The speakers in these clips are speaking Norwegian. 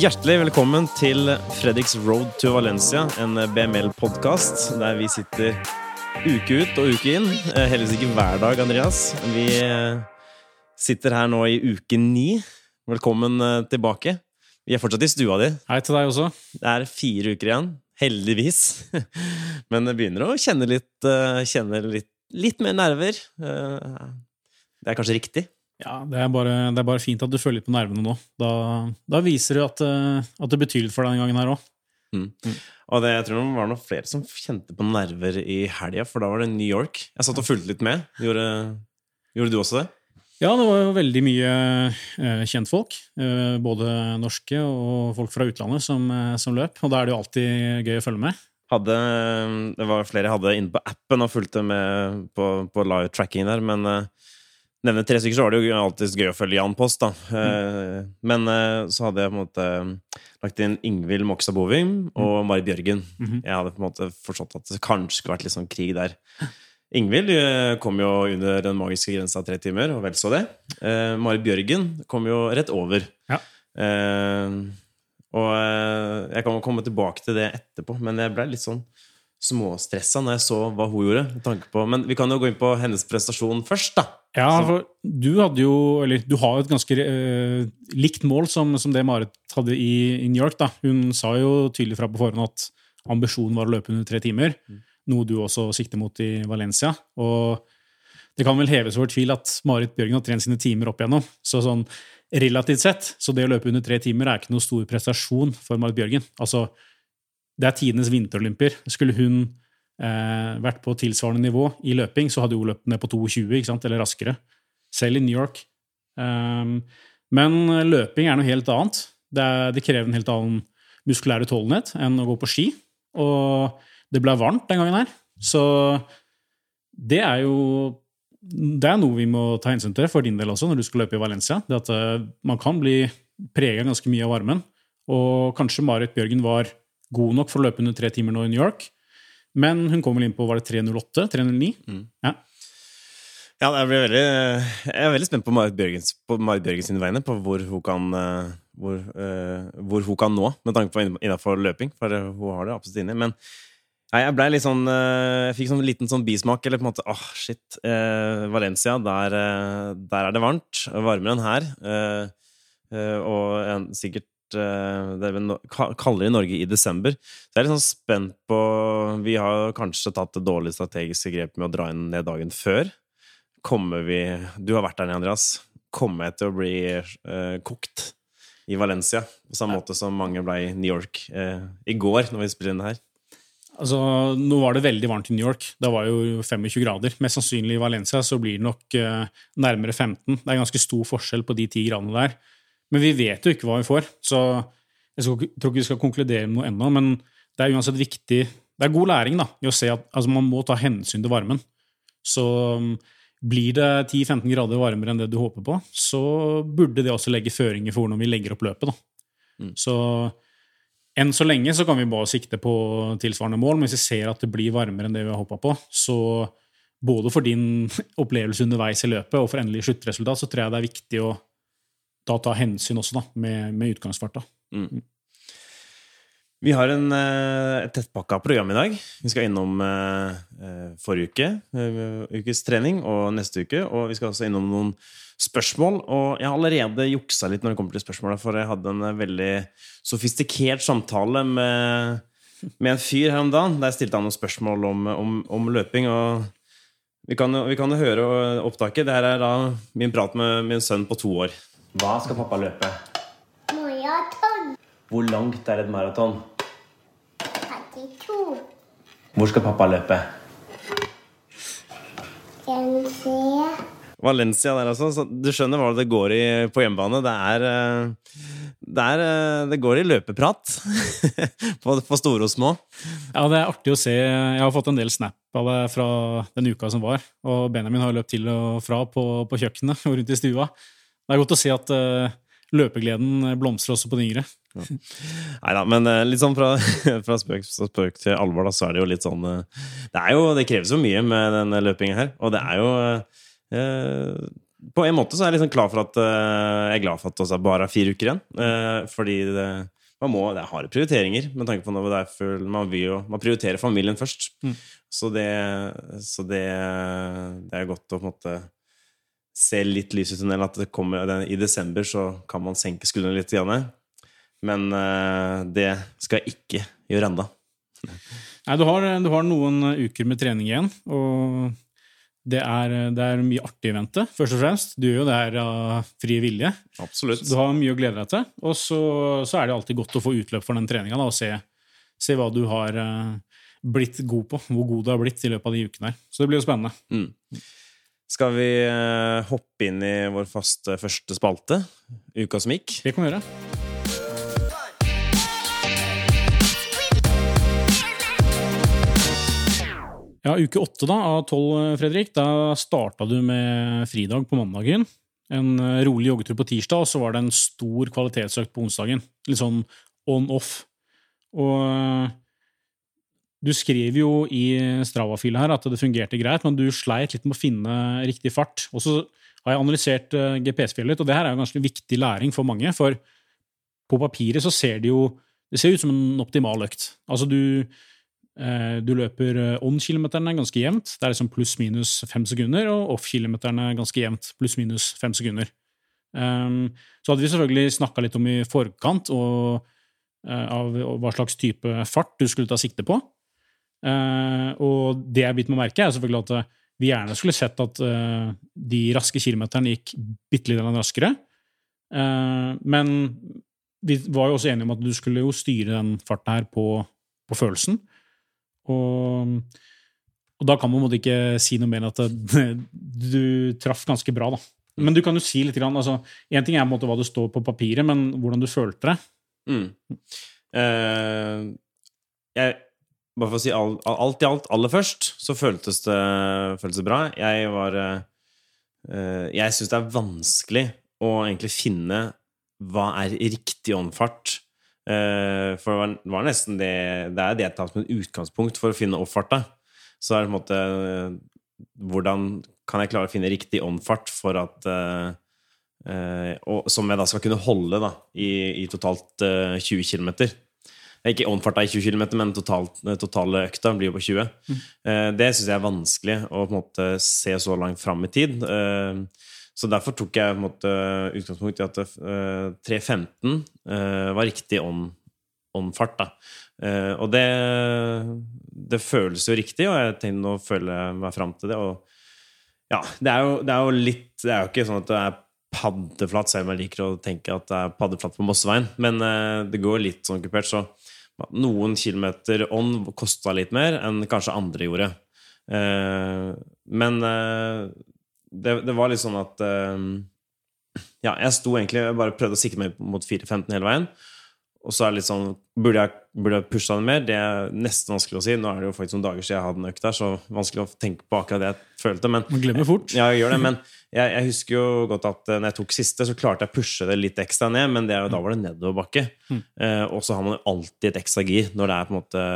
Hjertelig velkommen til Fredriks Road to Valencia, en BML-podkast der vi sitter uke ut og uke inn. Eh, Heldigvis ikke hver dag, Andreas. Vi eh, sitter her nå i uke ni. Velkommen eh, tilbake. Vi er fortsatt i stua di. Hei til deg også. Det er fire uker igjen. Heldigvis. Men det begynner å kjenne litt, kjenne litt, litt mer nerver. Det er kanskje riktig. Ja, det er, bare, det er bare fint at du føler litt på nervene nå. Da, da viser det at, eh, at det betyr litt for deg denne gangen her òg. Og det, jeg tror det var noen flere som kjente på nerver i helga, for da var det New York. Jeg satt og fulgte litt med. Gjorde, gjorde du også det? Ja, det var jo veldig mye eh, kjentfolk. Eh, både norske og folk fra utlandet som, eh, som løp. Og da er det jo alltid gøy å følge med. Hadde, det var flere jeg hadde inne på appen og fulgte med på, på live tracking der, men uh, nevne tre stykker, så var det jo alltid gøy å følge Jan Post, da. Eh, men eh, så hadde jeg på en måte lagt inn Ingvild Mokstad Bovim og Mari Bjørgen. Mhm. Jeg hadde på en måte forstått at det kanskje skulle vært litt sånn krig der. Ingvild eh, kom jo under den magiske grensa tre timer, og vel så det. Eh, Mari Bjørgen kom jo rett over. Ja. Eh, og eh, jeg kan komme tilbake til det etterpå, men jeg ble litt sånn småstressa når jeg så hva hun gjorde. tanke på, Men vi kan jo gå inn på hennes prestasjon først, da. Ja, for du hadde jo Eller du har jo et ganske eh, likt mål som, som det Marit hadde i, i New York. da. Hun sa jo tydelig fra på forhånd at ambisjonen var å løpe under tre timer. Noe du også sikter mot i Valencia. Og det kan vel heves over tvil at Marit Bjørgen har trent sine timer opp igjennom. Så sånn relativt sett, så det å løpe under tre timer er ikke noe stor prestasjon for Marit Bjørgen. Altså, det er tidenes vinterolympier. Skulle hun eh, vært på tilsvarende nivå i løping, så hadde hun løpt ned på 22, eller raskere. Selv i New York. Um, men løping er noe helt annet. Det, er, det krever en helt annen muskulær utholdenhet enn å gå på ski. Og det ble varmt den gangen her. Så det er jo det er noe vi må ta hensyn til for din del også, når du skal løpe i Valencia. Det at eh, Man kan bli prega ganske mye av varmen. Og kanskje Marit Bjørgen var god nok for å løpe under tre timer nå i New York. Men hun kom vel inn på var det 3.08? 3.09? Ja. Ja, jeg, blir veldig, jeg er veldig spent på Marit Bjørgens, på Marit Bjørgens vegne, på hvor hun kan eh, hvor, eh, hvor hun kan nå, med tanke på innenfor løping. For eh, hun har det absolutt inni. Men nei, jeg ble litt sånn Jeg fikk sånn liten sånn bismak. Eller på en måte åh, shit. eh, Valencia, der, der er det varmt. Varmere enn her. eh, og en, sikkert det vi vel no, ka- kaldere i Norge i desember. Så jeg er litt sånn spent på Vi har kanskje tatt det dårlige strategiske grepet med å dra inn ned dagen før. Kommer vi Du har vært der Andreas. Kommer jeg til å bli uh, kokt i Valencia? På samme måte som mange ble i New York uh, i går, når vi spiller inn her. Altså, nå var det veldig varmt i New York. Det var jo 25 grader. Mest sannsynlig i Valencia så blir det nok uh, nærmere 15. Det er ganske stor forskjell på de 10 gradene der. Men vi vet jo ikke hva vi får, så jeg skal, tror ikke vi skal konkludere med noe ennå. Men det er uansett viktig Det er god læring da, i å se at altså, man må ta hensyn til varmen. Så um, blir det 10-15 grader varmere enn det du håper på, så burde det også legge føringer for hvordan vi legger opp løpet. da. Så enn så lenge så kan vi bare sikte på tilsvarende mål, men hvis vi ser at det blir varmere enn det vi har håpa på, så både for din opplevelse underveis i løpet og for endelig sluttresultat, så tror jeg det er viktig å da ta hensyn også, da, med, med utgangsfart. da. Vi har en, eh, et tettpakka program i dag. Vi skal innom eh, eh, forrige uke, ukes trening, og neste uke. Og vi skal også innom noen spørsmål. Og jeg har allerede juksa litt når det kommer til spørsmåla, for jeg hadde en veldig sofistikert samtale med, med en fyr her om dagen. Der stilte han noen spørsmål om, om, om løping. og vi kan, jo- vi kan jo høre opptaket. Det her er da min prat med min sønn på to år. Hva skal pappa løpe? Maraton Hvor langt er et maraton? 32. Hvor skal pappa løpe? Valencia. Valencia der altså. Så du skjønner hva det går i på hjemmebane. Det er eh, Det, er, eh, det går i løpeprat. på, på store og små. Ja, det er artig å se. Jeg har fått en del snap av det fra den uka som var. Og Benjamin har løpt til og fra på, på kjøkkenet og rundt i stua. Det er godt å se at eh, løpegleden blomstrer også på de yngre. Nei da, men eh, litt sånn fra, fra spøk, spøk til alvor, da, så er det jo litt sånn eh, Det er jo, det kreves jo mye med denne løpinga her. Og det er jo eh, på en måte så er jeg liksom klar for at eh, Jeg er glad for at det bare er fire uker igjen. Eh, fordi det, man må, det er harde prioriteringer med tanke på når det er full, man, vil jo, man prioriterer familien først. Mm. Så, det, så det, det er godt å på en måte se litt lys i tunnelen. At det kommer, i desember så kan man senke skuldrene litt. Janne. Men eh, det skal jeg ikke gjøre enda. Nei, du har, du har noen uker med trening igjen, og det er, det er mye artig i vente, først og fremst. Du gjør jo det her av fri vilje. Absolutt. Du har mye å glede deg til. Og så, så er det alltid godt å få utløp for den treninga og se, se hva du har eh, blitt god på. Hvor god du har blitt i løpet av de ukene her. Så det blir jo spennende. Mm. Skal vi eh, hoppe inn i vår faste første spalte? Uka som gikk? Det kan vi gjøre. Ja, uke åtte da, av tolv, Fredrik. Da starta du med fridag på mandagen. En eh, rolig joggetur på tirsdag, og så var det en stor kvalitetsøkt på onsdagen. Litt sånn on-off. Og eh, du skrev jo i Strava-fila her at det fungerte greit, men du sleit litt med å finne riktig fart. Og så har jeg analysert eh, GPS-fjellet litt, og det her er jo ganske viktig læring for mange. For på papiret så ser det jo det ser ut som en optimal økt. Altså du, eh, du løper eh, on-kilometerne ganske jevnt. Det er liksom pluss-minus fem sekunder, og off-kilometerne ganske jevnt. Pluss-minus fem sekunder. Um, så hadde vi selvfølgelig snakka litt om i forkant og, av hva slags type fart du skulle ta sikte på. Eh, og det jeg bitt meg merke, er selvfølgelig at eh, vi gjerne skulle sett at uh, de raske kilometerne gikk bitte litt raskere. Uh, men vi var jo også enige om at du skulle jo styre den farten her på, på følelsen. Og, og da kan man på en måte ikke si noe mer enn at det, du traff ganske bra, da. Men du kan jo si litt grann, altså, En ting er måte hva det står på papiret, men hvordan du følte det. Mm. Jeg, bare for å si alt, alt i alt aller først, så føltes det, føltes det bra. Jeg var eh, Jeg syns det er vanskelig å egentlig finne hva er riktig åndfart. Eh, for det var, var nesten det Det er det jeg tar som et utgangspunkt for å finne oppfarta. Så er det på en måte Hvordan kan jeg klare å finne riktig åndfart for at eh, og, Som jeg da skal kunne holde da, i, i totalt eh, 20 km. Ikke omfarta i 20 km, men totalt, den totale økta blir jo på 20. Eh, det syns jeg er vanskelig å på en måte se så langt fram i tid. Eh, så derfor tok jeg på en måte utgangspunkt i at eh, 3.15 eh, var riktig om, on-fart. da. Eh, og det, det føles jo riktig, og jeg tenkte nå føler jeg meg fram til det. Og ja, det er, jo, det er jo litt Det er jo ikke sånn at det er paddeflatt, selv om jeg liker å tenke at det er paddeflatt på Mosseveien, men eh, det går litt sånn kupert, så noen kilometer on kosta litt mer enn kanskje andre gjorde. Eh, men eh, det, det var litt sånn at eh, Ja, jeg sto egentlig Jeg bare prøvde å sikte meg mot 4.15 hele veien. Og så er det litt sånn Burde jeg, burde pusha det mer? Det er nesten vanskelig å si. Nå er det jo faktisk noen dager siden jeg hadde en økt der, så vanskelig å tenke på akkurat det jeg følte. Men Man glemmer fort. ja, jeg gjør det, men jeg, jeg husker jo godt at eh, når jeg tok siste, så klarte jeg å pushe det litt ekstra ned, men det, er da var det nedoverbakke. Mm. Eh, og så har man jo alltid et ekstra gir når det er på en måte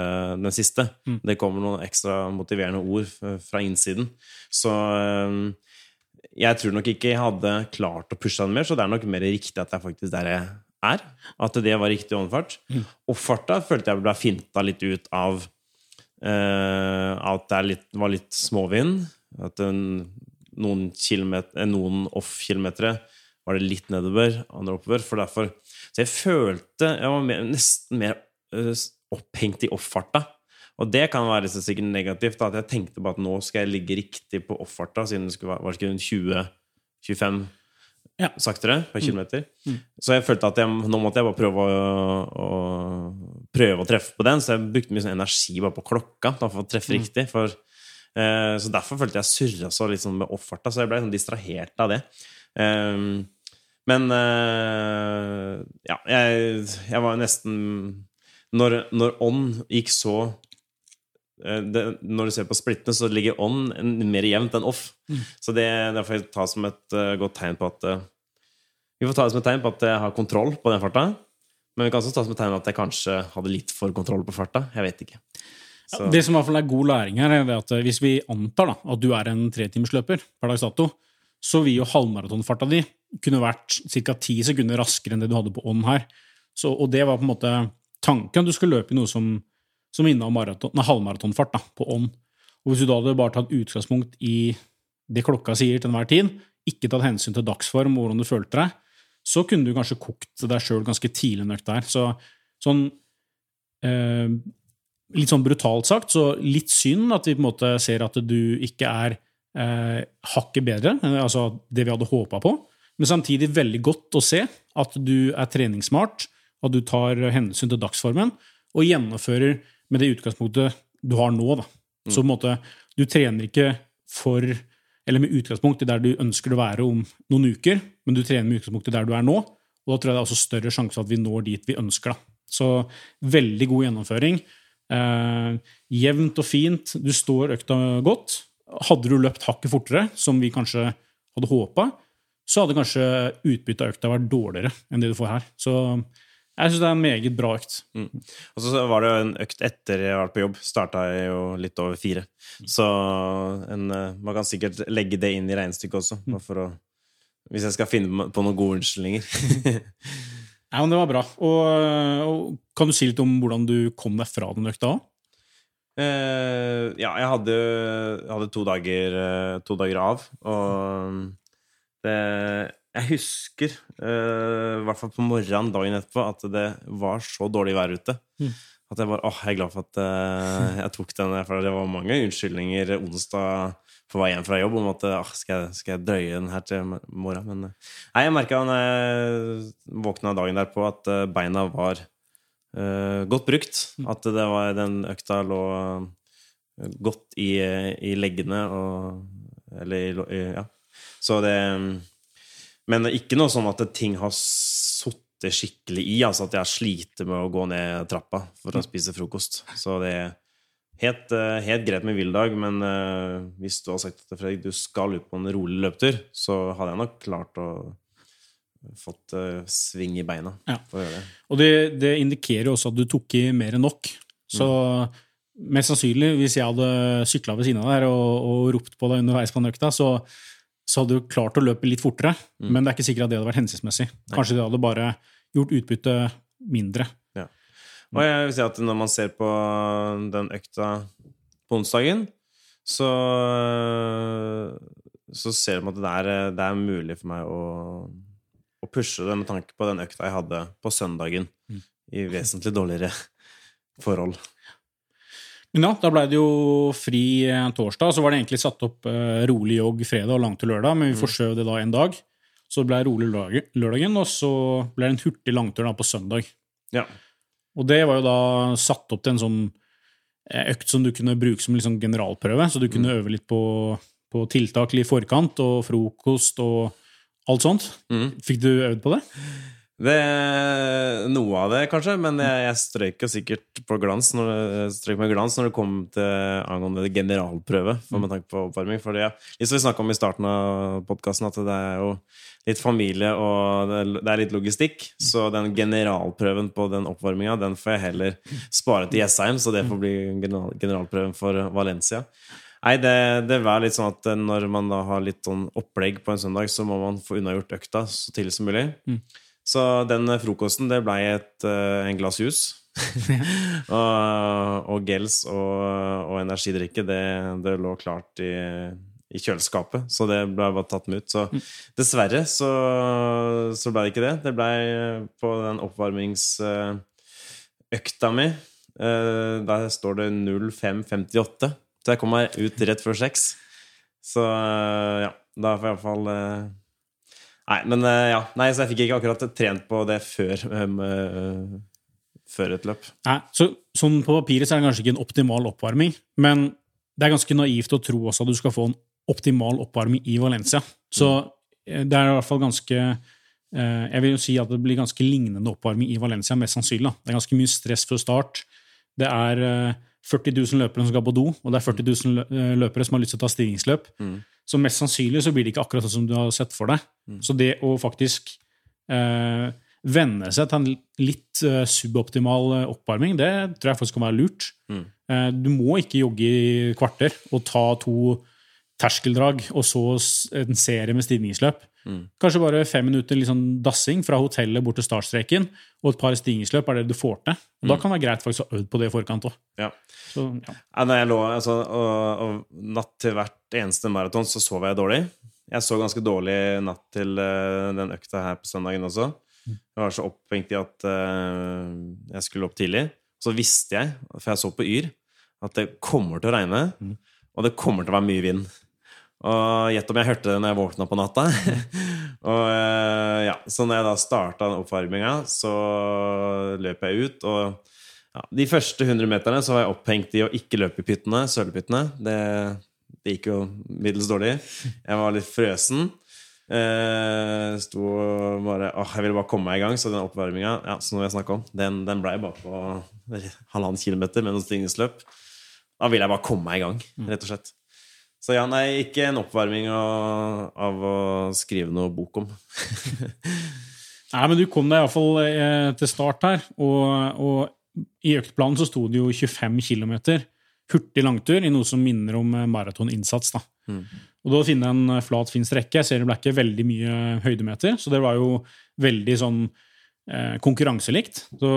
den siste. Mm. Det kommer noen ekstra motiverende ord fra innsiden. Så eh, jeg tror nok ikke jeg hadde klart å pushe den mer, så det er nok mer riktig at jeg faktisk der jeg er. At det var riktig åndfart. Mm. Og farta følte jeg ble finta litt ut av uh, at det litt, var litt småvind. At den, noen, kilometer, eh, noen off-kilometere var det litt nedover, andre oppover. For derfor, så jeg følte Jeg var mer, nesten mer uh, opphengt i off-farta. Og det kan være så sikkert negativt. Da, at jeg tenkte på at nå skal jeg ligge riktig på off-farta, siden det skulle være, var det ikke 20-25 Ja. saktere per kilometer. Mm. Så jeg følte at jeg, nå måtte jeg bare prøve å, å, prøve å treffe på den, så jeg brukte mye sånn energi bare på klokka da, for å treffe Mm. riktig. For, eh, så derfor følte jeg surra så litt sånn med off-farta, så jeg ble sånn distrahert av det. Um, men eh, ja, jeg, jeg var nesten Når, når ånd gikk så det, Når du ser på splittene, så ligger ånd en- mer jevnt enn off. Så det, det får jeg ta som et uh, godt tegn på at uh, Vi får ta det som et tegn på at jeg har kontroll på den farta. Men vi kan også ta det som et tegn på at jeg kanskje hadde litt for kontroll på farta. Jeg vet ikke. Så, Det som i hvert fall er god læring her, er at eh, hvis vi antar da, at du er en tretimersløper per dags dato, så vil jo halvmaratonfarta di kunne vært ca. ti sekunder raskere enn det du hadde på on her. Så, og det var på en måte tanken, at du skulle løpe i noe som, som maraton, nei, halvmaratonfart da, på ånd. Og hvis du da hadde bare tatt utgangspunkt i det klokka sier til enhver tid, ikke tatt hensyn til dagsform og hvordan du følte deg, så kunne du kanskje kokt deg sjøl ganske tidlig nok der. Så sånn eh, Litt sånn brutalt sagt, så litt synd at vi på en måte ser at du ikke er eh, hakket bedre, eh, altså det vi hadde håpa på, men samtidig veldig godt å se at du er treningssmart, at du tar hensyn til dagsformen, og gjennomfører med det utgangspunktet du har nå. Da. Så på en måte, du trener ikke for eller med utgangspunkt i der du ønsker å være om noen uker, men du trener med utgangspunkt i der du er nå. Og da tror jeg det er også større sjanse for at vi når dit vi ønsker. Da. Så veldig god gjennomføring. Eh, jevnt og fint. Du står økta godt. Hadde du løpt hakket fortere, som vi kanskje hadde håpa, så hadde kanskje utbyttet av økta vært dårligere enn det du får her. Så jeg syns det er en meget bra økt. Mm. Og så var det jo en økt etter jeg var på jobb. Starta jeg jo litt over fire. Så en, eh, man kan sikkert legge det inn i regnestykket også, for å hvis jeg skal finne på noen gode unnskyldninger. Ja, men Det var bra. Og, og Kan du si litt om hvordan du kom deg fra den økta? Eh, ja, jeg hadde, hadde to, dager, eh, to dager av, og det Jeg husker, uh, i hvert fall på morgenen dagen etterpå, at det var så dårlig vær ute. Mm. At jeg var åh, jeg er glad for at uh, jeg tok den, for det var mange unnskyldninger onsdag på vei hjem fra jobb om at åh, skal, jeg, skal jeg drøye den her til morgen? Men eh, nei, jeg merka da jeg våkna dagen derpå, at beina var uh, godt brukt. At det var, den økta lå godt i, i leggene og Eller i, i Ja. Så det Men ikke noe sånn at ting har sittet skikkelig i. Altså at jeg sliter med å gå ned trappa for å spise frokost. Så det er helt, eh, helt greit med hviledag, men eh, hvis du har sagt til Fredrik du skal ut på en rolig løpetur, så hadde jeg nok klart å fått eh, sving i beina Ja. for å gjøre det. Og det, det indikerer jo også at du tok i mer enn nok. Så mest sannsynlig, hvis jeg hadde sykla ved siden av der og, og ropt på deg underveis på den økta, så, så hadde du klart å løpe litt fortere. Men det er ikke sikkert at det hadde vært hensiktsmessig. Kanskje det hadde bare gjort utbyttet mindre. Og jeg vil si at når man ser på den økta på onsdagen, så, så ser man at det er, det er mulig for meg å, å pushe det med tanke på den økta jeg hadde på søndagen, i vesentlig dårligere forhold. Men ja, da ble det jo fri torsdag, så var det egentlig satt opp eh, rolig jogg fredag og langt til lørdag, men vi forskjøv det da en dag. Så det ble rolig lørdagen, og så ble det en hurtig langtur da på søndag. Ja. Og det var jo da satt opp til en sånn eh, økt som du kunne bruke som liksom generalprøve, så du kunne øve litt på, på tiltak i forkant, og frokost og alt sånt. Mm. Fikk du øvd på det? Det, noe av det, kanskje, men jeg, jeg strøyk jo sikkert på glans når, strøyk med glans når det kom til angående generalprøve, for med tanke på oppvarming. For det, ja, vi snakka om i starten av podkasten, at det er jo litt familie og det, er litt logistikk. Så den generalprøven på den oppvarminga, den får jeg heller spare til Jessheim, så det får bli general, generalprøven for Valencia. Nei, det, det var litt sånn at når man da har litt sånn opplegg på en søndag, så må man få unnagjort økta så tidlig som mulig. Så den frokosten, det blei et, eh, en glass jus. og, og gels og, og energidrikke, det, det lå klart i, i kjøleskapet, så det ble bare tatt med ut. Så dessverre så, så ble det ikke det. Det blei på den oppvarmingsøkta mi. eh, Der står det 0558, så jeg kom meg ut rett før seks. Så eh, ja, da får jeg iallfall Nei, men eh, ja. Nei, så jeg fikk ikke akkurat trent på det før, um, eh, før et løp. Nei, så, sånn på papiret så er det kanskje ikke en optimal oppvarming, men det er ganske naivt å tro også at du skal få en optimal oppvarming i Valencia. Så eh, det er i hvert fall ganske Jeg vil jo si at det blir ganske lignende oppvarming i Valencia, mest sannsynlig. Det er ganske mye stress før start. Det er 40 000 løpere som skal på do, og det er 40 000 eh, løpere som har lyst til å ta stillingsløp. Så mest sannsynlig så blir det ikke akkurat sånn som du har sett for deg. Så det å faktisk eh, venne seg til en litt eh, suboptimal eh, oppvarming, det tror jeg faktisk kan være lurt. Eh, du må ikke jogge i kvarter og ta to terskeldrag, og så en serie med stigningsløp. Mm. Kanskje bare fem minutter sånn dassing fra hotellet bort til startstreken, og et par stigningsløp er det du får til. Og Da kan det være greit faktisk å øve på det i forkant òg. Ja. Så, ja. Ja, jeg lå, altså, og, og natt til hvert eneste maraton så sov jeg dårlig. Jeg så ganske dårlig natt til uh, den økta her på søndagen også. Jeg var så opphengt i at uh, jeg skulle opp tidlig. Så visste jeg, for jeg så på Yr, at det kommer til å regne, og det kommer til å være mye vind. Og gjett om jeg hørte det når jeg våkna på natta. og eh, ja, Så når jeg da starta oppvarminga, så løp jeg ut, og ja, de første 100 meterne så var jeg opphengt i å ikke løpe i pyttene, sølepyttene. Det, det gikk jo middels dårlig. Jeg var litt frøsen. Eh, sto og bare Åh, jeg ville bare komme meg i gang. Så den oppvarminga ja, som jeg snakka om, den, den blei bare på halvannen kilometer med noen stigningsløp. Da ville jeg bare komme meg i gang, rett og slett. Så ja, nei, ikke en oppvarming av, av å skrive noe bok om. Nei, men du kom deg iallfall eh, til start her, og, og i øktplanen så sto det jo 25 km hurtig langtur i noe som minner om eh, maratoninnsats. da. Og da å finne en eh, flat, fin strekke Jeg ser det ble ikke veldig mye høydemeter, så det var jo veldig sånn eh, konkurranselikt. Så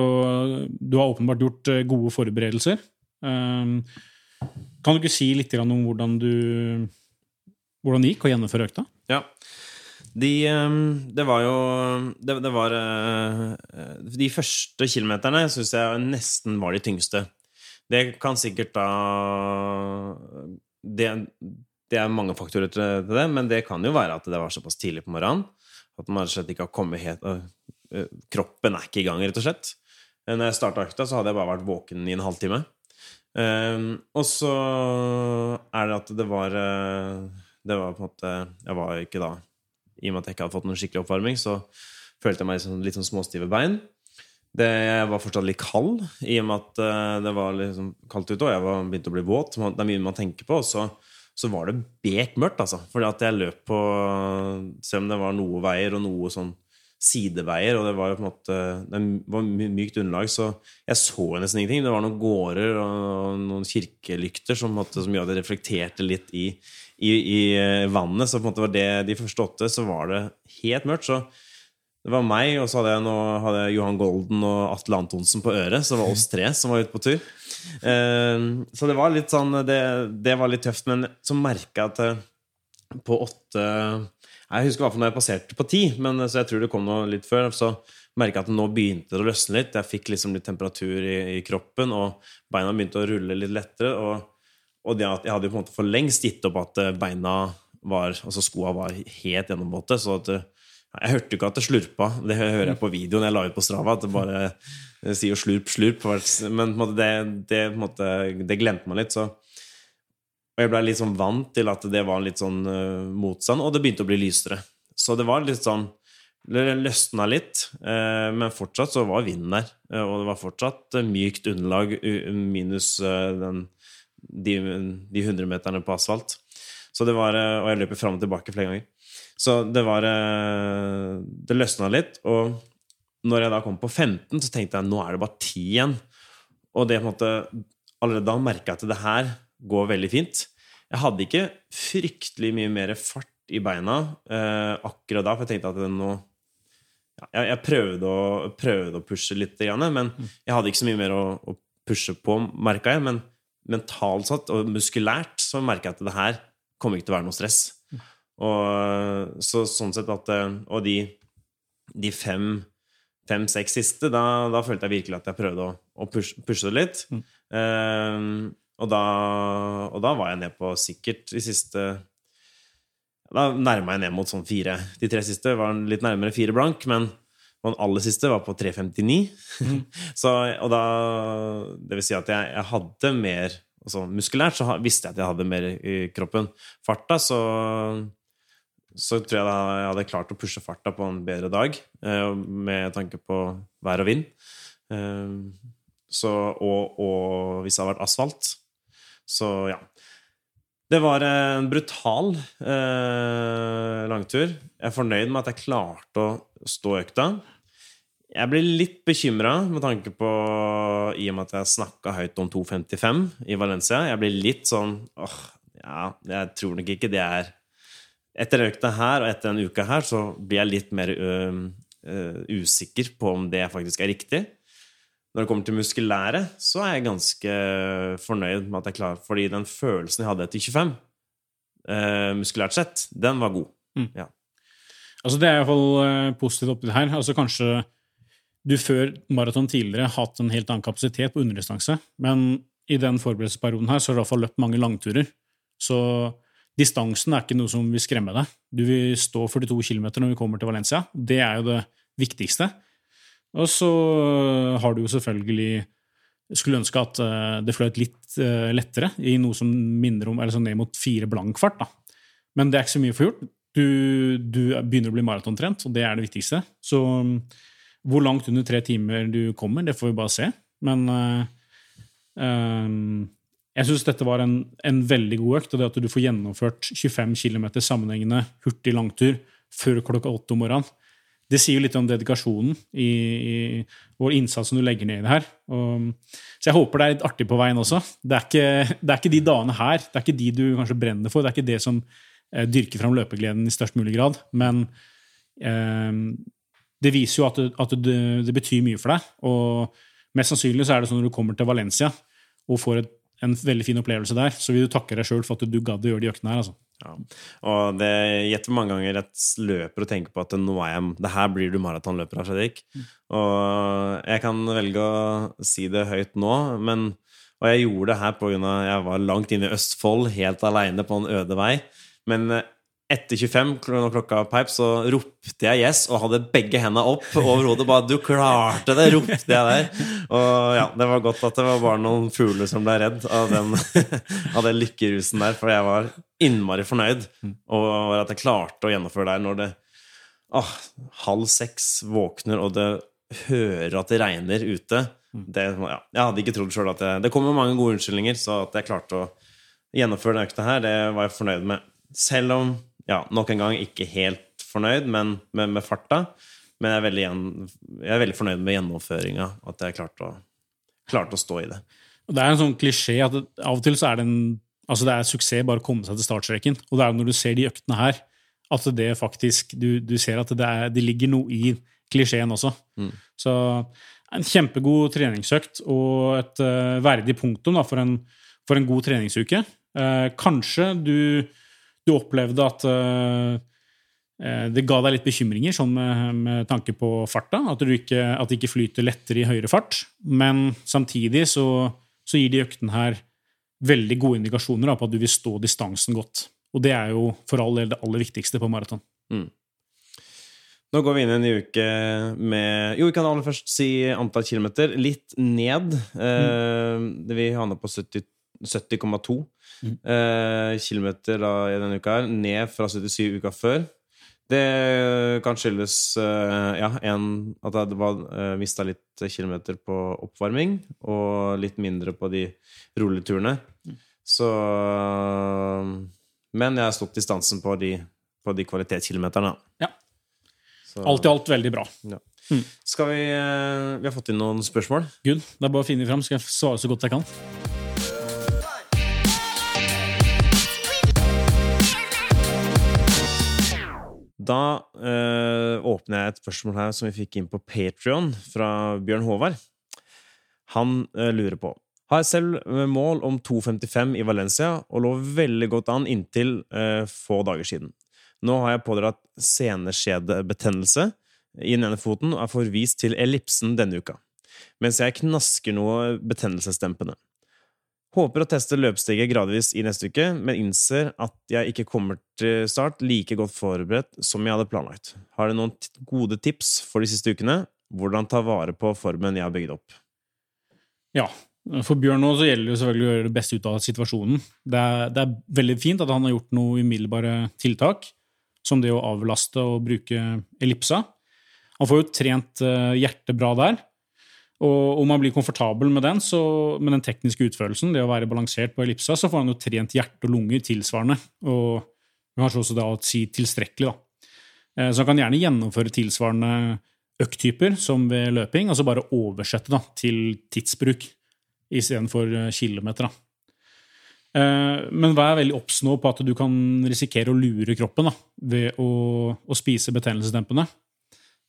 du har åpenbart gjort eh, gode forberedelser. Um, kan du ikke si litt om hvordan du hvordan det gikk å gjennomføre økta? Ja. De, ehm, det var jo Det, det var eh, De første kilometerne syns jeg nesten var de tyngste. Det kan sikkert da det, det er mange faktorer til det, men det kan jo være at det var såpass tidlig på morgenen at man slett ikke har kommet helt øh, Kroppen er ikke i gang, rett og slett. Når jeg starta økta, så hadde jeg bare vært våken i en halvtime. Um, og så er det at det var eh, Det var på en måte Jeg var ikke da I og med at jeg ikke hadde fått noen skikkelig oppvarming, så følte jeg meg liksom, litt sånn småstive bein. Det, jeg var fortsatt litt kald, i og med at eh, det var liksom kaldt ute, og jeg var begynt å bli våt. Det er mye man tenker på. Og så, så var det bekmørkt, altså. Fordi at jeg løp på Selv om det var noe veier og noe sånn sideveier, og det var jo på en måte Det var mykt underlag, så jeg så nesten ingenting. Det var noen gårder og noen kirkelykter som, måtte, som gjorde at det reflekterte litt i, i, i eh, vannet. Så på en måte var det de første åtte, så var det helt mørkt. Så det var meg, og så hadde jeg, noe, hadde jeg Johan Golden og Atle Antonsen på øret. Så det var oss tre som var ute på tur. Eh, så det var litt sånn Det, det var litt tøft, men så merka jeg at eh, på åtte Jeg husker i hvert fall når jeg passerte på ti, men så jeg tror det kom noe litt før. Så merka at nå begynte det å løsne litt. Jeg fikk liksom litt temperatur i, i kroppen, og beina begynte å rulle litt lettere. Og, og det at jeg hadde jo på en måte for lengst gitt opp at eh, beina var Altså skoa var helt gjennomvåte. Så at eh, jeg hørte ikke at det slurpa. Det hører jeg på videoen jeg la ut på Strava. At det bare sier slurp, slurp. Men det, det, måte, det glemte man litt. Så og jeg blei litt sånn vant til at det var litt sånn uh, motstand, og det begynte å bli lysere. Så det var litt sånn Det løsna litt, uh, men fortsatt så var vinden der. Uh, og det var fortsatt mykt underlag minus den, de, de 100 meterne på asfalt. Så det var, og jeg løper fram og tilbake flere ganger. Så det var Det løsna litt. Og når jeg da kom på 15, så tenkte jeg nå er det bare 10 igjen. Og det på en måte allerede da merka jeg at det her går veldig fint. Jeg hadde ikke fryktelig mye mer fart i beina eh, akkurat da, for jeg tenkte at nå ja, jeg, prøvde, å, prøvde å pushe litt, men jeg hadde ikke så mye mer å, å pushe på, merka jeg. Men mentalt satt og muskulært så merka jeg at det her kommer ikke til å være noe stress. Og, så, sånn sett at Og de, de fem fem-seks siste, da, da, følte jeg virkelig at jeg prøvde å, å pushe, pushe det litt. Mm. Um, og, da, og da var jeg ned på sikkert de siste Da nærma jeg ned mot sånn fire. De tre siste var litt nærmere fire blank, men den aller siste var på 3,59. Mm. så, og da Det vil si at jeg, jeg hadde mer altså Muskulært så visste jeg at jeg hadde mer i kroppen. Farta så så tror jeg da jeg hadde klart å pushe farta på en bedre dag, med tanke på vær og vind. Så, og, og, hvis det hadde vært asfalt. Så ja. Det var en brutal eh, langtur. Jeg er fornøyd med at jeg klarte å stå økta. Jeg blir litt bekymra med tanke på I og med at jeg snakka høyt om 2,55 i Valencia. Jeg blir litt sånn åh, ja, jeg tror nok ikke det er Etter økta her og etter en uke her så blir jeg litt mer ø, ø, usikker på om det faktisk er riktig. Når det kommer til muskulære, så er jeg ganske fornøyd med at jeg klarer Fordi den følelsen jeg hadde etter 25, eh, muskulært sett, den var god. Ja. Altså Det er iallfall uh, positivt oppi det her. Altså Kanskje du før maraton tidligere hatt en helt annen kapasitet på underdistanse, men i den forberedelsesperioden her så har du iallfall løpt mange langturer. Så distansen er ikke noe som vil skremme deg. Du vil stå 42 km når vi kommer til Valencia. Det er jo det viktigste. Og så har du jo selvfølgelig skulle ønske at eh, det fløt litt eh, lettere i noe som minner om, eller sånn ned mot fire blankfart. da. Men det er ikke så mye å få gjort. Du, du begynner å bli maratontrent, og det er det viktigste. Så mm, hvor langt under tre timer du kommer, det får vi bare se. Men eh, eh, jeg syns dette var en, en veldig god økt, og det at du får gjennomført 25 km sammenhengende hurtig langtur før klokka åtte om morgenen, det sier jo litt om dedikasjonen i, i og innsatsen du legger ned i det her. Og, så jeg håper det er litt artig på veien også. Det er, ikke, det er ikke de dagene her, det er ikke de du kanskje brenner for, det er ikke det som eh, dyrker fram løpegleden i størst mulig grad. Men eh, det viser jo at, det, at det, det, betyr mye for deg. Og mest sannsynlig så er det sånn når du kommer til Valencia og får et, en veldig fin opplevelse der, så vil du takke deg sjøl for at du gadd å gjøre de øktene her. altså. Ja. Og det gjetter mange ganger et løper og tenker på at nå er jeg, det her blir du maratonløper av, Fredrik. Og jeg kan velge å si det høyt nå, men, og jeg gjorde det her av jeg var langt inne i Østfold, helt aleine på en øde vei. Men etter 25, når klokka peip, så ropte jeg yes og hadde begge hendene opp over hodet. Bare 'Du klarte det!' ropte jeg der. Og ja, det var godt at det var bare noen fugler som ble redd av den, av den lykkerusen der, for jeg var innmari fornøyd over at jeg klarte å gjennomføre der når det åh, halv seks våkner, og det hører at det regner ute. Det, ja, jeg hadde ikke trodd sjøl at det Det kommer mange gode unnskyldninger, så at jeg klarte å gjennomføre den økta her, det var jeg fornøyd med. Selv om ja, nok en gang ikke helt fornøyd men, med, med farta. Men jeg er, veldig, jeg er, veldig, fornøyd med gjennomføringa. At jeg klarte å, klarte å stå i det. Det er en sånn klisjé at av og til så er det en altså det er suksess bare å komme seg til startstreken. Og det er når du ser de øktene her, at det faktisk Du, du ser at det, er, det, ligger noe i klisjeen også. Mm. Så en kjempegod treningsøkt og et uh, verdig punktum da, for, en, for, en, god treningsuke. Uh, kanskje du du opplevde at uh, det ga deg litt bekymringer sånn med, med tanke på farta. At, ikke, at, det ikke flyter lettere i høyere fart. Men samtidig så, så gir de øktene her veldig gode indikasjoner da, på at du vil stå distansen godt. Og det er jo for all del det aller viktigste på maraton. Mm. Nå går vi inn i en ny uke med Jo, vi kan aller først si antall kilometer. Litt ned. Mm. Eh, vi havna på 70,2. Mm. Eh, da, i denne uka her, ned fra 77 uka før. Det kan skyldes uh, ja, en, at jeg uh, mista litt kilometer på oppvarming, og litt mindre på de rulleturene. Mm. Så Men jeg har stått distansen på de, på de kvalitetskilometerne. Ja. Så, alt i alt veldig bra. Ja. Mm. Skal vi uh, Vi har fått inn noen spørsmål. Good. Det er bare å finne fram, skal jeg svare så godt jeg kan. Da øh, åpner jeg et spørsmål her som vi fikk inn på Patrion fra Bjørn Håvard. Han øh, lurer på Har selv eh, mål om 2,55 i Valencia og lå veldig godt an inntil øh, få dager siden. Nå har jeg pådratt seneskjedebetennelse i den ene foten og er forvist til ellipsen denne uka, mens jeg knasker noe betennelsesdempende. Håper å teste løpssteget gradvis i neste uke, men innser at jeg ikke kommer til start like godt forberedt som jeg hadde planlagt. Har du noen gode tips for de siste ukene? Hvordan ta vare på formen jeg har bygd opp? Ja, for Bjørn nå så gjelder det selvfølgelig å gjøre det beste ut av situasjonen. Det er, det er veldig fint at han har gjort noen umiddelbare tiltak, som det å avlaste og bruke ellipsa. Han får jo trent eh, hjertet bra der, og om man blir komfortabel med den, så, med den tekniske utførelsen, det å være balansert på ellipsa, så får han jo trent hjerte og lunger tilsvarende. Og kanskje også da å si tilstrekkelig, da. Eh, så han kan gjerne gjennomføre tilsvarende økttyper som ved løping, altså bare oversette da, til tidsbruk istedenfor eh, kilometer. Da. Eh, men vær veldig obs på at du kan risikere å lure kroppen da, ved å, å spise betennelsesdempende.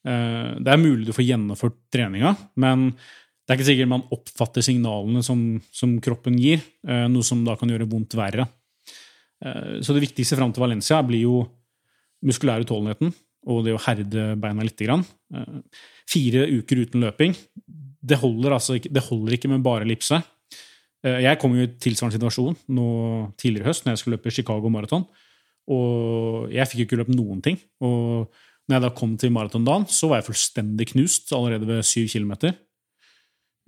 Eh, det er mulig du får gjennomført treninga, men det er ikke sikkert man oppfatter signalene som, som kroppen gir, eh, noe som da kan gjøre vondt verre. Eh, Så det viktigste fram til Valencia blir jo muskulær utholdenheten og det å herde beina litt. Fire uker uten løping. Det holder, altså ikke, det holder ikke med bare ellipse. Eh, Jeg kom jo i tilsvarende situasjon nå tidligere i høst når jeg skulle løpe Chicago Marathon. Og jeg fikk jo ikke løpt noen ting. Og når jeg da kom til maratondagen, så var jeg fullstendig knust allerede ved syv kilometer.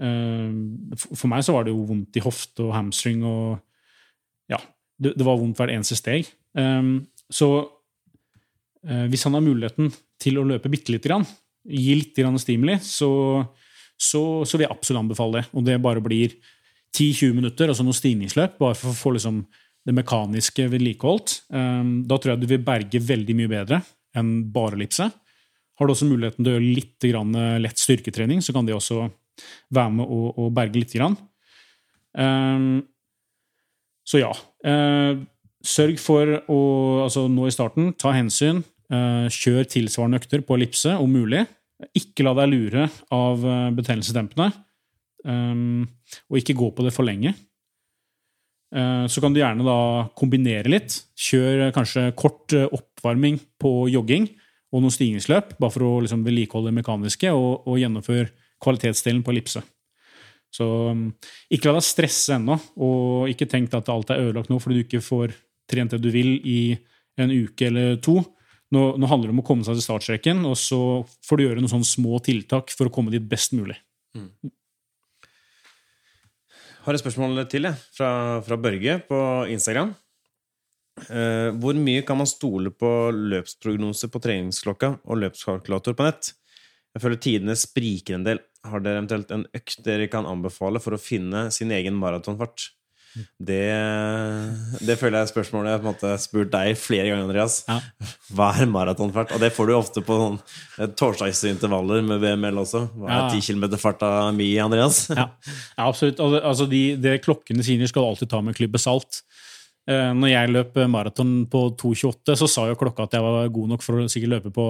Eh, For meg så var det jo vondt i hofte og hamstring og Ja, det, var vondt hvert eneste steg. Eh, Så eh, hvis han har muligheten til å løpe bitte lite grann, gi litt grann stimuli, så, så, så vil jeg absolutt anbefale det. Og det bare blir 10-20 minutter, og så noe stigningsløp, bare for å få liksom det mekaniske vedlikeholdt. Da tror jeg du vil berge veldig mye bedre enn bare ellipse. Har du også muligheten til å gjøre litt grann lett styrketrening, så kan det også være med å, å berge litt. Um, så ja. Uh, sørg for å altså Nå i starten, ta hensyn. Uh, kjør tilsvarende økter på ellipse om mulig. Ikke la deg lure av uh, betennelsesdempende. Um, og ikke gå på det for lenge. Uh, Så kan du gjerne da kombinere litt. Kjør eh, kanskje kort eh, oppvarming på jogging og noen stigningsløp, bare for å liksom vedlikeholde det mekaniske, og, og gjennomføre kvalitetsdelen på ellipse. Så um, ikke la deg stresse ennå, og ikke tenk at alt er ødelagt nå fordi du ikke får trent det du vil i en uke eller to. Nå, nå handler det om å komme seg til startstreken, og så får du gjøre noen sånne små tiltak for å komme dit best mulig. Har et spørsmål til, jeg, fra, fra Børge på Instagram. Eh, hvor mye kan man stole på løpsprognose på treningsklokka og løpskalkulator på nett? Jeg føler tidene spriker en del. Har dere eventuelt en økt dere kan anbefale for å finne sin egen maratonfart? Det, det føler jeg er spørsmålet jeg har spurt deg flere ganger, Andreas. Ja. Hva er maratonfart? Og det får du ofte på sånn eh, torsdagsintervaller med VML også. Hva er Ja. 10 km-farta mi, Andreas? Ja, ja absolutt. Altså, altså de, det klokkene sier, skal du alltid ta med en klype salt. Eh, når jeg løp maraton på 2,28, så sa jo klokka at jeg var god nok for å sikkert løpe på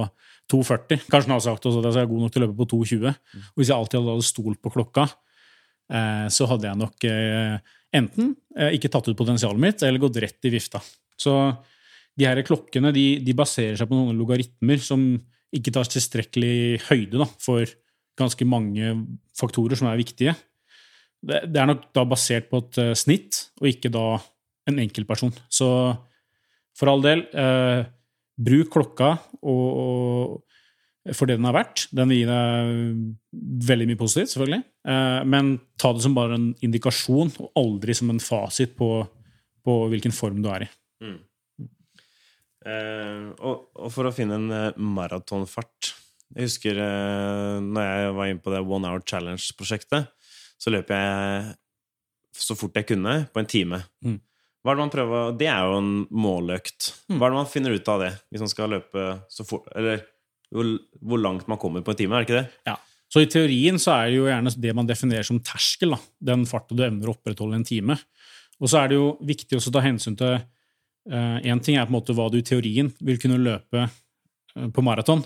2,40. Kanskje den har sagt også at jeg er god nok til å løpe på 2,20. Og hvis jeg alltid hadde stolt på klokka, eh, så hadde jeg nok eh, enten ikke tatt ut potensialet mitt, eller gått rett i vifta. Så de her klokkene de, de baserer seg på noen logaritmer som ikke tar tilstrekkelig høyde da, for ganske mange faktorer som er viktige. Det, det er nok da basert på et snitt, og ikke da en enkeltperson. Så for all del, eh, bruk klokka og, og for det den er verdt. Den vil gi deg veldig mye positivt, selvfølgelig. Eh, men ta det som bare en indikasjon, og aldri som en fasit på, på hvilken form du er i. Eh, og, og for å finne en eh, maratonfart Jeg husker eh, når jeg var inne på det One Hour Challenge-prosjektet, så løp jeg så fort jeg kunne, på en time. Mm. Hva er det man prøver Det er jo en måløkt. Mm. Hva er det man finner ut av det, hvis man skal løpe så fort Eller hvor, hvor langt man kommer på en time, er det ikke det? Ja. Så i teorien så er det jo gjerne det man definerer som terskel, da. den farta du evner å opprettholde en time. Og så er det jo viktig også å ta hensyn til Én ting er på en måte hva du i teorien vil kunne løpe uh, på maraton,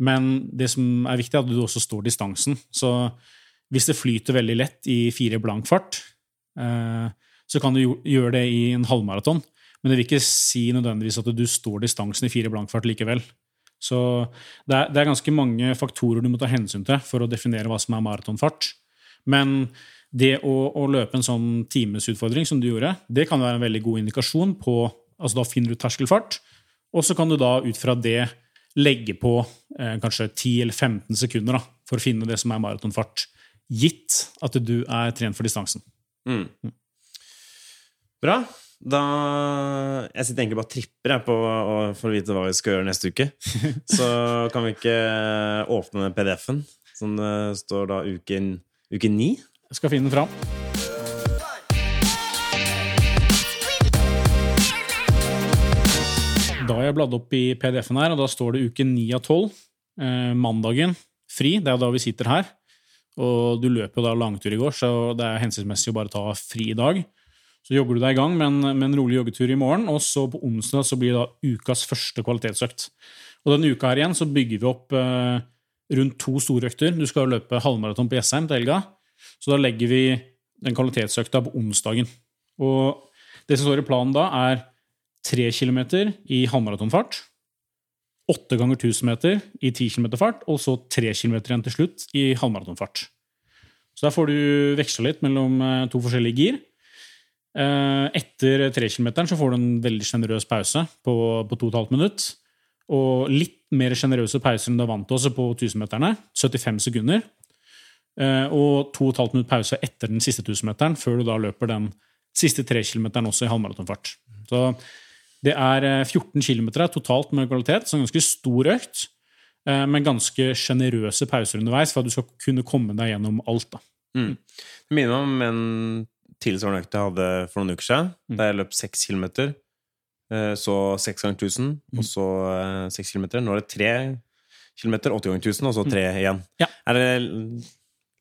men det som er viktig, er at du også står distansen. Så hvis det flyter veldig lett i fire blank fart, eh, så kan du gjøre det i en halvmaraton, men det vil ikke si nødvendigvis at du står distansen i fire blankfart likevel. Så det er, det er ganske mange faktorer du må ta hensyn til for å definere hva som er maratonfart. Men det å, å løpe en sånn timesutfordring som du gjorde, det kan være en veldig god indikasjon på altså Da finner du terskelfart, og så kan du da ut fra det legge på eh, kanskje 10 eller 15 sekunder da, for å finne det som er maratonfart. Gitt at du er trent for distansen. Mm. Bra. Da Jeg sitter egentlig bare og tripper jeg på å- for å vite hva vi skal gjøre neste uke. Så kan vi ikke åpne den PDF-en som det står da uken, uke ni? Jeg skal finne den fram. Da har jeg bladd opp i PDF-en her, og da står det uke 9 av 12. Eh, mandagen fri. Det er da vi sitter her. Og du løper jo da langtur i går, så det er hensiktsmessig å bare ta fri i dag. Så jogger du deg i gang med en, med en rolig joggetur i morgen, og så på onsdag så blir det da ukas første kvalitetsøkt. Og denne uka her igjen så bygger vi opp eh, rundt to store økter. Du skal løpe halvmaraton på Jessheim til helga, så da legger vi den kvalitetsøkta på onsdagen. Og det som står i planen da, er tre kilometer i halvmaratonfart, åtte ganger 1000 meter i 10 km fart, og så tre kilometer igjen til slutt i halvmaratonfart. Så der får du veksla litt mellom eh, to forskjellige gir. Eh, tre kilometeren så får du en veldig sjenerøs pause på, på 2 12 minutt. Og litt mer sjenerøse pauser enn du er vant til også på 1000-meterne. 75 sekunder. Eh, Og 2 12 minutt pause etter den siste 1000-meteren, før du da løper den siste trekilometeren også i halvmaratonfart. Så det er eh, 14 km totalt med kvalitet, så en ganske stor økt. eh, Men ganske sjenerøse pauser underveis for at du skal kunne komme deg gjennom alt. da. Det minner meg om en tilsvarende økt jeg hadde for noen uker siden. Mm. Da jeg løp seks kilometer. eh, Så seks ganger 1000, Mm. og så eh, seks kilometer. Nå er det tre kilometer, åtte ganger 1000, og så tre igjen. Mm. Ja. Er det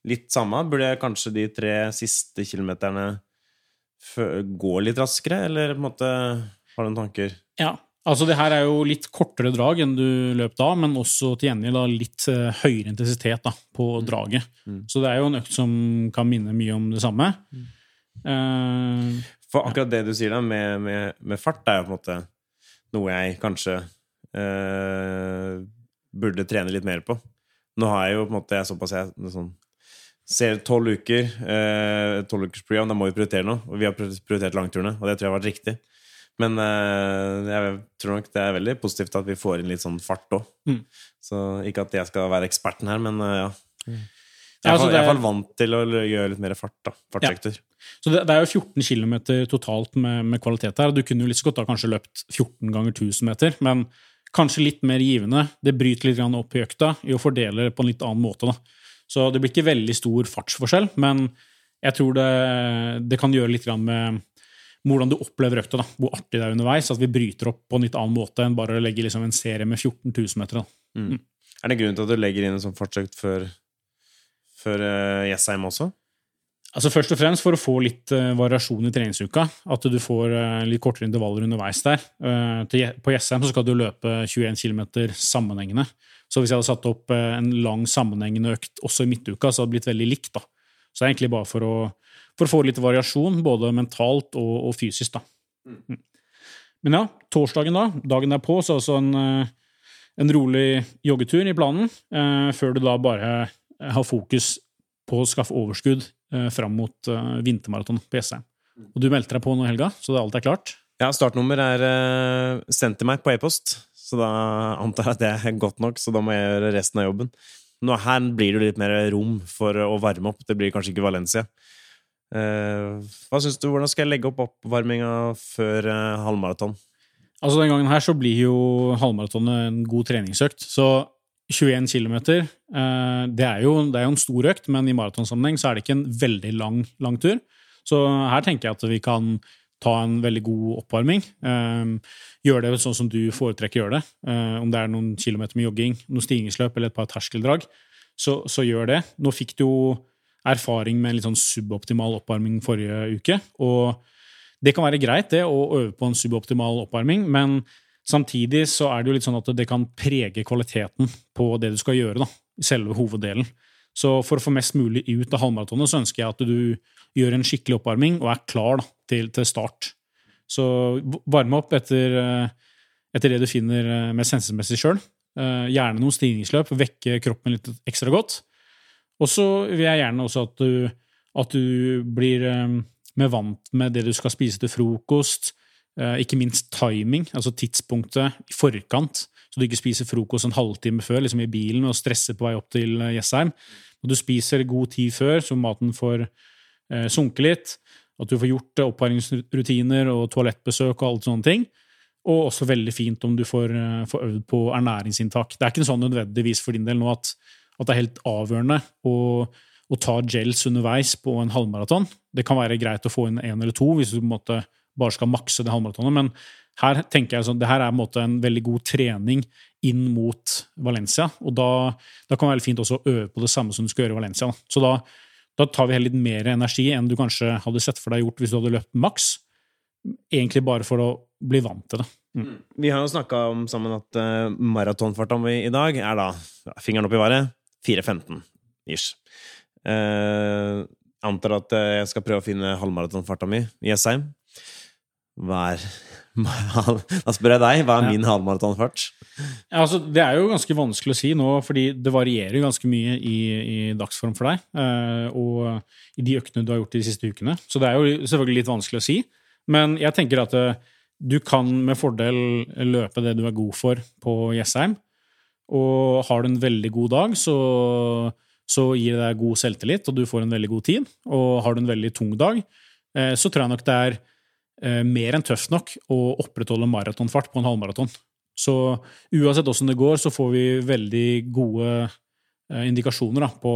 litt samme? Burde jeg kanskje de tre siste kilometerne gå litt raskere, eller på en måte har du noen tanker? Ja, altså det her er jo litt kortere drag enn du løp da, men også til gjengjeld litt eh, høyere intensitet da, på draget. Mm. Så det er jo en økt som kan minne mye om det samme. Eh, For akkurat det du sier da, med, med, med fart, er jo på en måte noe jeg kanskje uh, burde trene litt mer på. Nå har jeg jo på en måte jeg såpass jeg sånn, ser tolv uker, eh, tolv ukers program, da må vi prioritere noe. Og vi har prioritert langturene, og det tror jeg har vært riktig. Men jeg tror nok det er veldig positivt at vi får inn litt sånn fart òg. Mm. Så ikke at jeg skal være eksperten her, men ja. Jeg er Ja, altså i hvert det- fall vant til å gjøre litt mer fart. da, ja. Så det, det er jo 14 km totalt med, med kvalitet her. Du kunne jo litt så godt ha kanskje løpt 14 ganger 1000 meter, men kanskje litt mer givende. Det bryter litt grann opp i økta i å fordele det på en litt annen måte. Da. Så det blir ikke veldig stor fartsforskjell, men jeg tror det, det kan gjøre litt grann med hvordan du opplever økta. Da. Hvor artig det er underveis. At vi bryter opp på en litt annen måte enn bare å legge liksom en serie med 14 000 meter. Da. Er det grunnen til at du legger inn en sånn fartsøkt før, før uh, Jessheim også? Altså Først og fremst for å få litt uh, variasjon i treningsuka. At du får uh, litt kortere intervaller underveis der. Uh, til, på Jessheim skal du løpe 21 km sammenhengende. Så hvis jeg hadde satt opp eh, en lang sammenhengende økt også i midtuka, så hadde det blitt veldig likt. da. Så det er egentlig bare for å, for å få litt variasjon, både mentalt og, og fysisk. da. Mm. Men ja, torsdagen da, dagen derpå, så altså en, eh, en rolig joggetur i planen, eh, før du da bare har fokus på å skaffe overskudd eh, fram mot eh, vintermaraton på Jessheim. Og du meldte deg på nå i helga, så det alt er klart? Ja, startnummer er uh, sendt til meg på e-post, så da antar jeg at det er godt nok, så da må jeg gjøre resten av jobben. Nå her blir det litt mer rom for å varme opp. Det blir kanskje ikke Valencia. Eh, hva synes du, Hvordan skal jeg legge opp oppvarminga før halvmaraton? Altså Den gangen her så blir jo halvmaratonet en god treningsøkt. Så 21 km, eh, det, er jo, det er jo en stor økt, men i maratonsammenheng så er det ikke en veldig lang, lang tur. Så her tenker jeg at vi kan ta en veldig god oppvarming. Eh, gjøre det sånn som du foretrekker å gjøre det. Eh, om det er noen kilometer med jogging, noen stigningsløp eller et par terskeldrag, så, så gjør det. Nå fikk du jo erfaring med en litt sånn suboptimal oppvarming forrige uke. og det kan være greit det, å øve på en suboptimal oppvarming, men samtidig så er det jo litt sånn at det kan prege kvaliteten på det du skal gjøre. da, selve hoveddelen. Så for å få mest mulig ut av halvmaratonet, så ønsker jeg at du gjør en skikkelig oppvarming og er klar da, til, til start. Så varme opp etter, eh, etter det du finner eh, mest hensiktsmessig sjøl. Gjerne noen stigningsløp, vekke kroppen litt ekstra godt. Og så vil jeg gjerne også at du, at du blir eh, mer vant med det du skal spise til frokost. Eh, Ikke minst timing, altså tidspunktet i forkant, så du ikke spiser frokost en halvtime før liksom i bilen og stresser på vei opp til eh, Jessheim. Når du spiser god tid før, så maten får eh, sunke litt. At du får gjort eh, oppvaringsrutiner og toalettbesøk og alle sånne ting. Og også veldig fint om du får, eh, får øvd på ernæringsinntak. Det er ikke sånn nødvendigvis for din del nå at, at det er helt avgjørende å, å ta gels underveis på en halvmaraton. Det kan være greit å få inn én eller to hvis du på en måte bare skal makse det halvmaratonet, men her tenker jeg sånn, det her er en måte en veldig god trening inn mot Valencia, og da, da kan det være fint også å øve på det samme som du skal gjøre i Valencia. Da. Så da, Da tar vi heller litt mer energi enn du kanskje hadde sett for deg gjort hvis du hadde løpt maks. Egentlig bare for å bli vant til det. Vi har jo snakka om sammen at uh, maratonfarta mi i dag er da fingeren opp i været 4.15 ish. Uh, antar at eh, jeg skal prøve å finne halvmaratonfarta mi i Jessheim. Er Da spør jeg deg, hva er Ja. min halvmaratonfart? Ja, altså, det er jo ganske vanskelig å si nå, fordi det varierer ganske mye i, i dagsform for deg. eh, og i de øktene du har gjort de siste ukene. Så det er jo selvfølgelig litt vanskelig å si. Men jeg tenker at eh, du kan med fordel løpe det du er god for på Jessheim. Og har du en veldig god dag, så, så gir det deg god selvtillit, og du får en veldig god tid. Og har du en veldig tung dag, eh, så tror jeg nok det er mer enn tøft nok å opprettholde maratonfart på en halvmaraton. Så uansett åssen det går, så får vi veldig gode eh, indikasjoner da, på,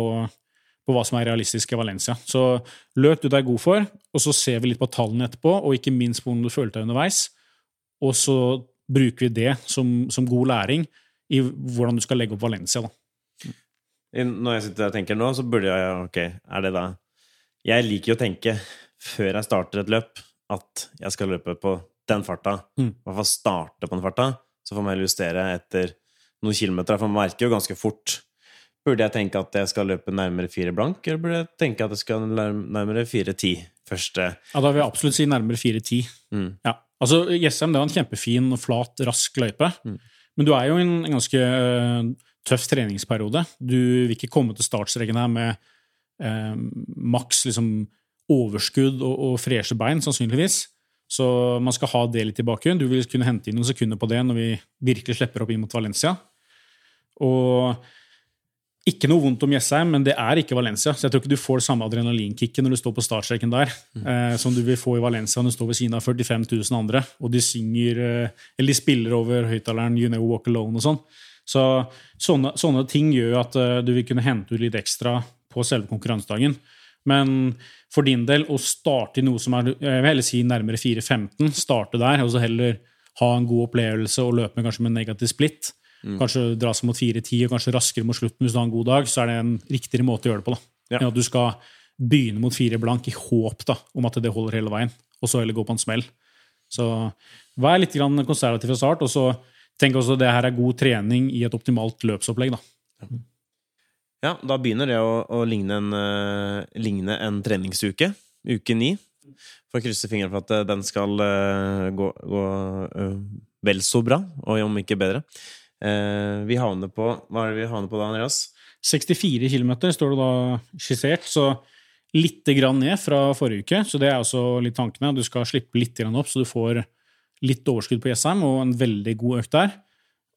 på hva som er realistisk i Valencia. Så løp du deg god for, og så ser vi litt på tallene etterpå, og ikke minst på hvordan du følte deg underveis. Og så bruker vi det som, som god læring i hvordan du skal legge opp Valencia. Da. Når jeg sitter og tenker nå, så burde jeg Ok, er det da Jeg liker jo å tenke, før jeg starter et løp, at jeg skal løpe på den farta. Mm. I hvert fall starte på den farta. Så får man justere etter noen kilometer. For man merker jo ganske fort Burde jeg tenke at jeg skal løpe nærmere fire blank, eller burde jeg tenke at jeg skal nærmere fire ti første Ja, da vil jeg absolutt si nærmere 4-10. Mm. Ja. Altså, Jessheim det er en kjempefin, flat, rask løype. Mm. Men du er jo i en ganske øh, tøff treningsperiode. Du vil ikke komme til startstreken her med eh, maks liksom, overskudd og, og freshe bein, sannsynligvis. Så man skal ha det litt i bakgrunnen. Du vil kunne hente inn noen sekunder på det når vi virkelig slipper opp inn mot Valencia. Og ikke noe vondt om Jessheim, men det er ikke Valencia. Så jeg tror ikke du får det samme adrenalinkicket når du står på startstreken der, eh, som du vil få i Valencia når du står ved siden av 45 000 andre, og de synger eh, Eller de spiller over høyttaleren You Never Walk Alone og sånn. Så sånne, sånne ting gjør at eh, du vil kunne hente ut litt ekstra på selve konkurransedagen. Men for din del, å starte i noe som er jeg vil heller si nærmere 4-15, starte der, og så heller ha en god opplevelse og løpe med kanskje med negativ splitt. Kanskje dra seg mot 4-10 og kanskje raskere mot slutten hvis du har en god dag, så er det en riktigere måte å gjøre det på. da. Ja. Enn at du skal begynne mot fire blank i håp da, om at det holder hele veien, og så heller gå på en smell. Så vær litt grann konservativ fra start, og så tenk også at det her er god trening i et optimalt løpsopplegg. da. Ja, da begynner det å, å ligne, en, uh, ligne en treningsuke. Uke ni. Får krysse fingrene for at eh, den skal uh, gå, gå uh, vel så bra, og om ikke bedre. Vi havner på Hva er det vi havner på da, Andreas? 64 km står det da skissert, så litt grann ned fra forrige uke. Så det er også litt tankene. Du skal slippe litt grann opp, så du får litt overskudd på Jessheim og en veldig god økt der.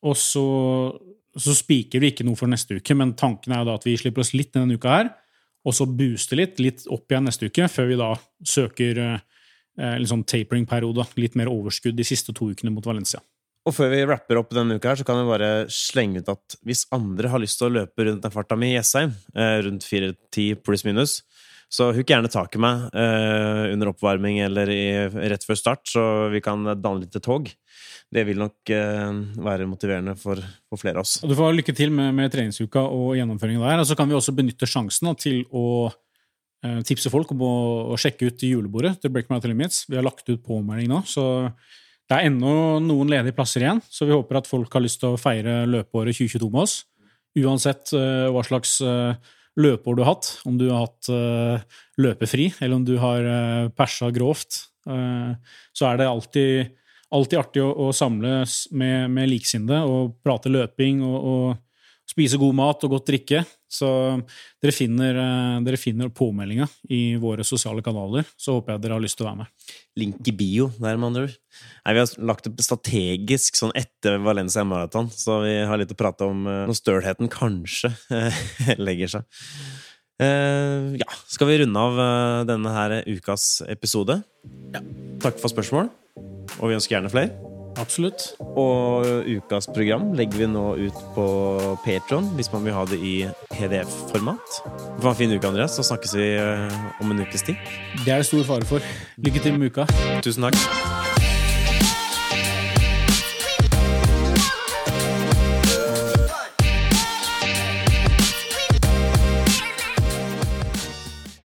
Og så, så spiker vi ikke noe for neste uke, men tanken er jo da at vi slipper oss litt denne uka her, og så booster litt, litt opp igjen neste uke, før vi da søker eh, litt sånn tapering-periode. Litt mer overskudd de siste to ukene mot Valencia. Og før vi rapper opp denne uka, her, så kan jeg bare slenge ut at hvis andre har lyst til å løpe rundt den farta mi i Jessheim, eh, rundt 4.10 pluss minus, så hook gjerne tak i meg eh, under oppvarming eller i, rett før start, så vi kan danne litt tog. Det vil nok eh, være motiverende for, for flere av oss. Og Du får lykke til med, med treningsuka og gjennomføringen der. Og så kan vi også benytte sjansen til å eh, tipse folk om å, å sjekke ut julebordet til Break My Limits. Vi har lagt ut påmelding nå, så det er ennå noen ledige plasser igjen. Så vi håper at folk har lyst til å feire løpeåret 2022 med oss. Uansett eh, hva slags eh, løpeår du har hatt, om du har hatt eh, løpefri, eller om du har uh, persa grovt, eh, så er det alltid, alltid artig å, å samles med, med likesinnede og prate løping og, og spise god mat og godt drikke. Så dere finner, eh, dere finner påmeldinga i våre sosiale kanaler. Så håper jeg dere har lyst til å være med. Link i bio der, med andre ord. Nei, vi har lagt det strategisk sånn etter Valencia Marathon, så vi har litt å prate om eh, når stølheten kanskje eh, legger seg. Uh, ja, skal vi runde av denne her ukas episode? Ja. Takk for spørsmål, og vi ønsker gjerne flere. Absolutt. Og ukas program legger vi nå ut på Patron hvis man vil ha det i PDF-format. Det var en fin uke, Andreas, så snakkes vi eh, om en ukes tid. Det er det stor fare for. Lykke til med uka. Tusen takk.